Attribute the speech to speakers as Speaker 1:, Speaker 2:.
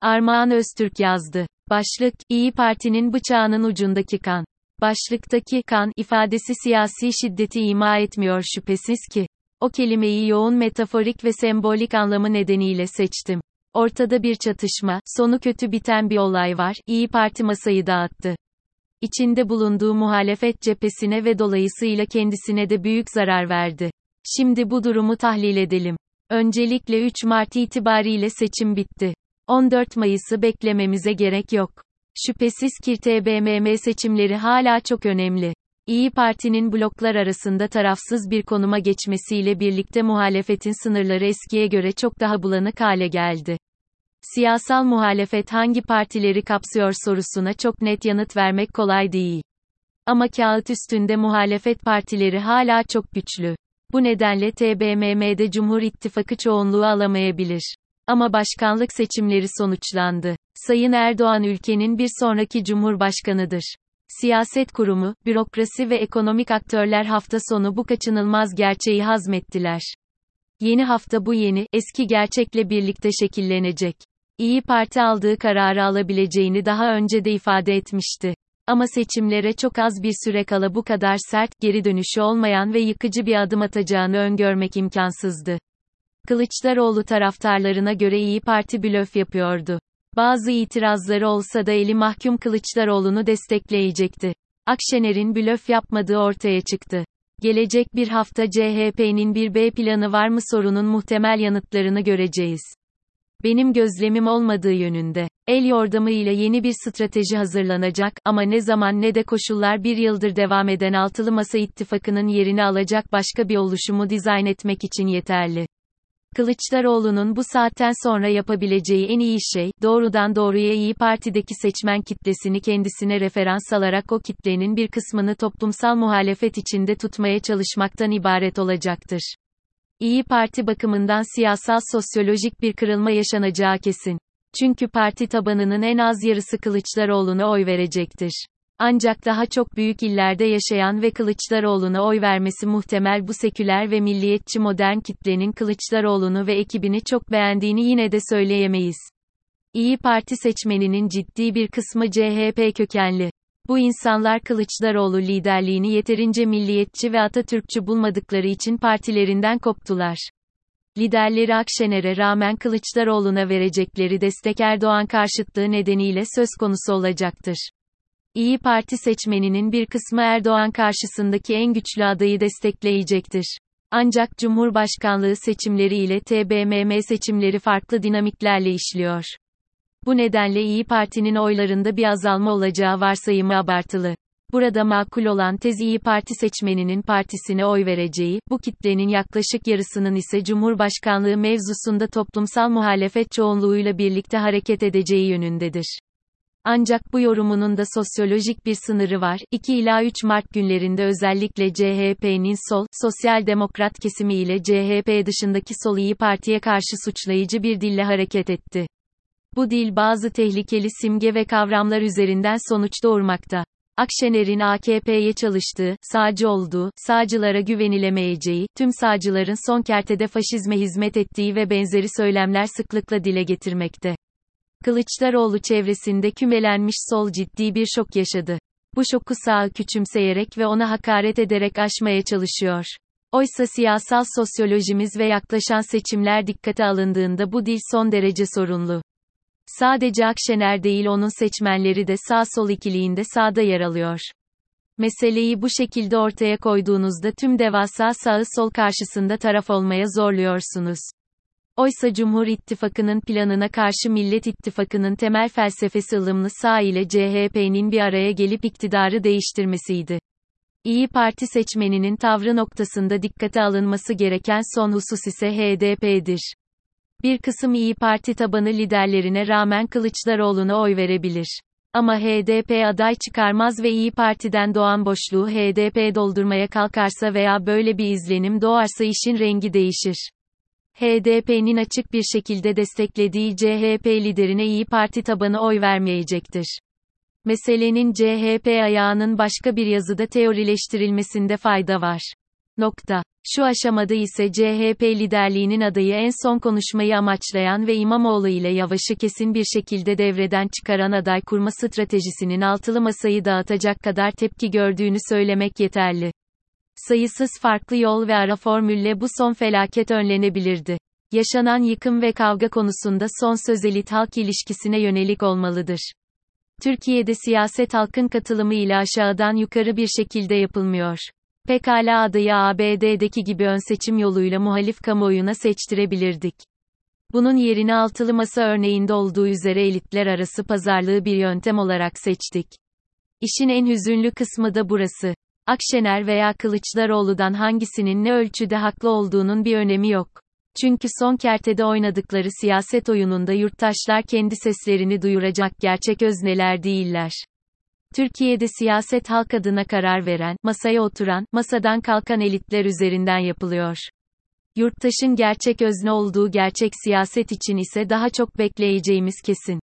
Speaker 1: Armağan Öztürk yazdı. Başlık, İyi Parti'nin bıçağının ucundaki kan. Başlıktaki kan ifadesi siyasi şiddeti ima etmiyor şüphesiz ki. O kelimeyi yoğun metaforik ve sembolik anlamı nedeniyle seçtim. Ortada bir çatışma, sonu kötü biten bir olay var, İyi Parti masayı dağıttı. İçinde bulunduğu muhalefet cephesine ve dolayısıyla kendisine de büyük zarar verdi. Şimdi bu durumu tahlil edelim. Öncelikle 3 Mart itibariyle seçim bitti. 14 Mayıs'ı beklememize gerek yok. Şüphesiz ki TBMM seçimleri hala çok önemli. İyi Parti'nin bloklar arasında tarafsız bir konuma geçmesiyle birlikte muhalefetin sınırları eskiye göre çok daha bulanık hale geldi. Siyasal muhalefet hangi partileri kapsıyor sorusuna çok net yanıt vermek kolay değil. Ama kağıt üstünde muhalefet partileri hala çok güçlü. Bu nedenle TBMM'de Cumhur İttifakı çoğunluğu alamayabilir. Ama başkanlık seçimleri sonuçlandı. Sayın Erdoğan ülkenin bir sonraki cumhurbaşkanıdır. Siyaset kurumu, bürokrasi ve ekonomik aktörler hafta sonu bu kaçınılmaz gerçeği hazmettiler. Yeni hafta bu yeni, eski gerçekle birlikte şekillenecek. İyi Parti aldığı kararı alabileceğini daha önce de ifade etmişti. Ama seçimlere çok az bir süre kala bu kadar sert, geri dönüşü olmayan ve yıkıcı bir adım atacağını öngörmek imkansızdı. Kılıçdaroğlu taraftarlarına göre İyi Parti blöf yapıyordu. Bazı itirazları olsa da eli mahkum Kılıçdaroğlu'nu destekleyecekti. Akşener'in blöf yapmadığı ortaya çıktı. Gelecek bir hafta CHP'nin bir B planı var mı sorunun muhtemel yanıtlarını göreceğiz. Benim gözlemim olmadığı yönünde. El yordamıyla yeni bir strateji hazırlanacak ama ne zaman ne de koşullar bir yıldır devam eden altılı masa ittifakının yerini alacak başka bir oluşumu dizayn etmek için yeterli. Kılıçdaroğlu'nun bu saatten sonra yapabileceği en iyi şey, doğrudan doğruya İyi Parti'deki seçmen kitlesini kendisine referans alarak o kitlenin bir kısmını toplumsal muhalefet içinde tutmaya çalışmaktan ibaret olacaktır. İyi Parti bakımından siyasal sosyolojik bir kırılma yaşanacağı kesin. Çünkü parti tabanının en az yarısı Kılıçdaroğlu'na oy verecektir. Ancak daha çok büyük illerde yaşayan ve Kılıçdaroğlu'na oy vermesi muhtemel bu seküler ve milliyetçi modern kitlenin Kılıçdaroğlu'nu ve ekibini çok beğendiğini yine de söyleyemeyiz. İyi Parti seçmeninin ciddi bir kısmı CHP kökenli. Bu insanlar Kılıçdaroğlu liderliğini yeterince milliyetçi ve Atatürkçü bulmadıkları için partilerinden koptular. Liderleri Akşener'e rağmen Kılıçdaroğlu'na verecekleri destek Erdoğan karşıtlığı nedeniyle söz konusu olacaktır. İyi Parti seçmeninin bir kısmı Erdoğan karşısındaki en güçlü adayı destekleyecektir. Ancak Cumhurbaşkanlığı seçimleri ile TBMM seçimleri farklı dinamiklerle işliyor. Bu nedenle İyi Parti'nin oylarında bir azalma olacağı varsayımı abartılı. Burada makul olan tez İyi Parti seçmeninin partisine oy vereceği, bu kitlenin yaklaşık yarısının ise Cumhurbaşkanlığı mevzusunda toplumsal muhalefet çoğunluğuyla birlikte hareket edeceği yönündedir. Ancak bu yorumunun da sosyolojik bir sınırı var. 2 ila 3 Mart günlerinde özellikle CHP'nin sol, sosyal demokrat kesimi ile CHP dışındaki sol İyi Parti'ye karşı suçlayıcı bir dille hareket etti. Bu dil bazı tehlikeli simge ve kavramlar üzerinden sonuç doğurmakta. Akşener'in AKP'ye çalıştığı, sağcı olduğu, sağcılara güvenilemeyeceği, tüm sağcıların son kertede faşizme hizmet ettiği ve benzeri söylemler sıklıkla dile getirmekte. Kılıçdaroğlu çevresinde kümelenmiş sol ciddi bir şok yaşadı. Bu şoku sağ küçümseyerek ve ona hakaret ederek aşmaya çalışıyor. Oysa siyasal sosyolojimiz ve yaklaşan seçimler dikkate alındığında bu dil son derece sorunlu. Sadece Akşener değil onun seçmenleri de sağ-sol ikiliğinde sağda yer alıyor. Meseleyi bu şekilde ortaya koyduğunuzda tüm devasa sağı sol karşısında taraf olmaya zorluyorsunuz. Oysa Cumhur İttifakı'nın planına karşı Millet İttifakı'nın temel felsefesi ılımlı sağ ile CHP'nin bir araya gelip iktidarı değiştirmesiydi. İyi Parti seçmeninin tavrı noktasında dikkate alınması gereken son husus ise HDP'dir. Bir kısım İyi Parti tabanı liderlerine rağmen Kılıçdaroğlu'na oy verebilir. Ama HDP aday çıkarmaz ve İyi Parti'den doğan boşluğu HDP doldurmaya kalkarsa veya böyle bir izlenim doğarsa işin rengi değişir. HDP'nin açık bir şekilde desteklediği CHP liderine İyi Parti tabanı oy vermeyecektir. Meselenin CHP ayağının başka bir yazıda teorileştirilmesinde fayda var. Nokta. Şu aşamada ise CHP liderliğinin adayı en son konuşmayı amaçlayan ve İmamoğlu ile Yavaş'ı kesin bir şekilde devreden çıkaran aday kurma stratejisinin altılı masayı dağıtacak kadar tepki gördüğünü söylemek yeterli. Sayısız farklı yol ve ara formülle bu son felaket önlenebilirdi. Yaşanan yıkım ve kavga konusunda son söz elit halk ilişkisine yönelik olmalıdır. Türkiye'de siyaset halkın katılımı ile aşağıdan yukarı bir şekilde yapılmıyor. Pekala adayı ABD'deki gibi ön seçim yoluyla muhalif kamuoyuna seçtirebilirdik. Bunun yerine altılı masa örneğinde olduğu üzere elitler arası pazarlığı bir yöntem olarak seçtik. İşin en hüzünlü kısmı da burası. Akşener veya Kılıçdaroğlu'dan hangisinin ne ölçüde haklı olduğunun bir önemi yok. Çünkü son kertede oynadıkları siyaset oyununda yurttaşlar kendi seslerini duyuracak gerçek özneler değiller. Türkiye'de siyaset halk adına karar veren, masaya oturan, masadan kalkan elitler üzerinden yapılıyor. Yurttaşın gerçek özne olduğu gerçek siyaset için ise daha çok bekleyeceğimiz kesin.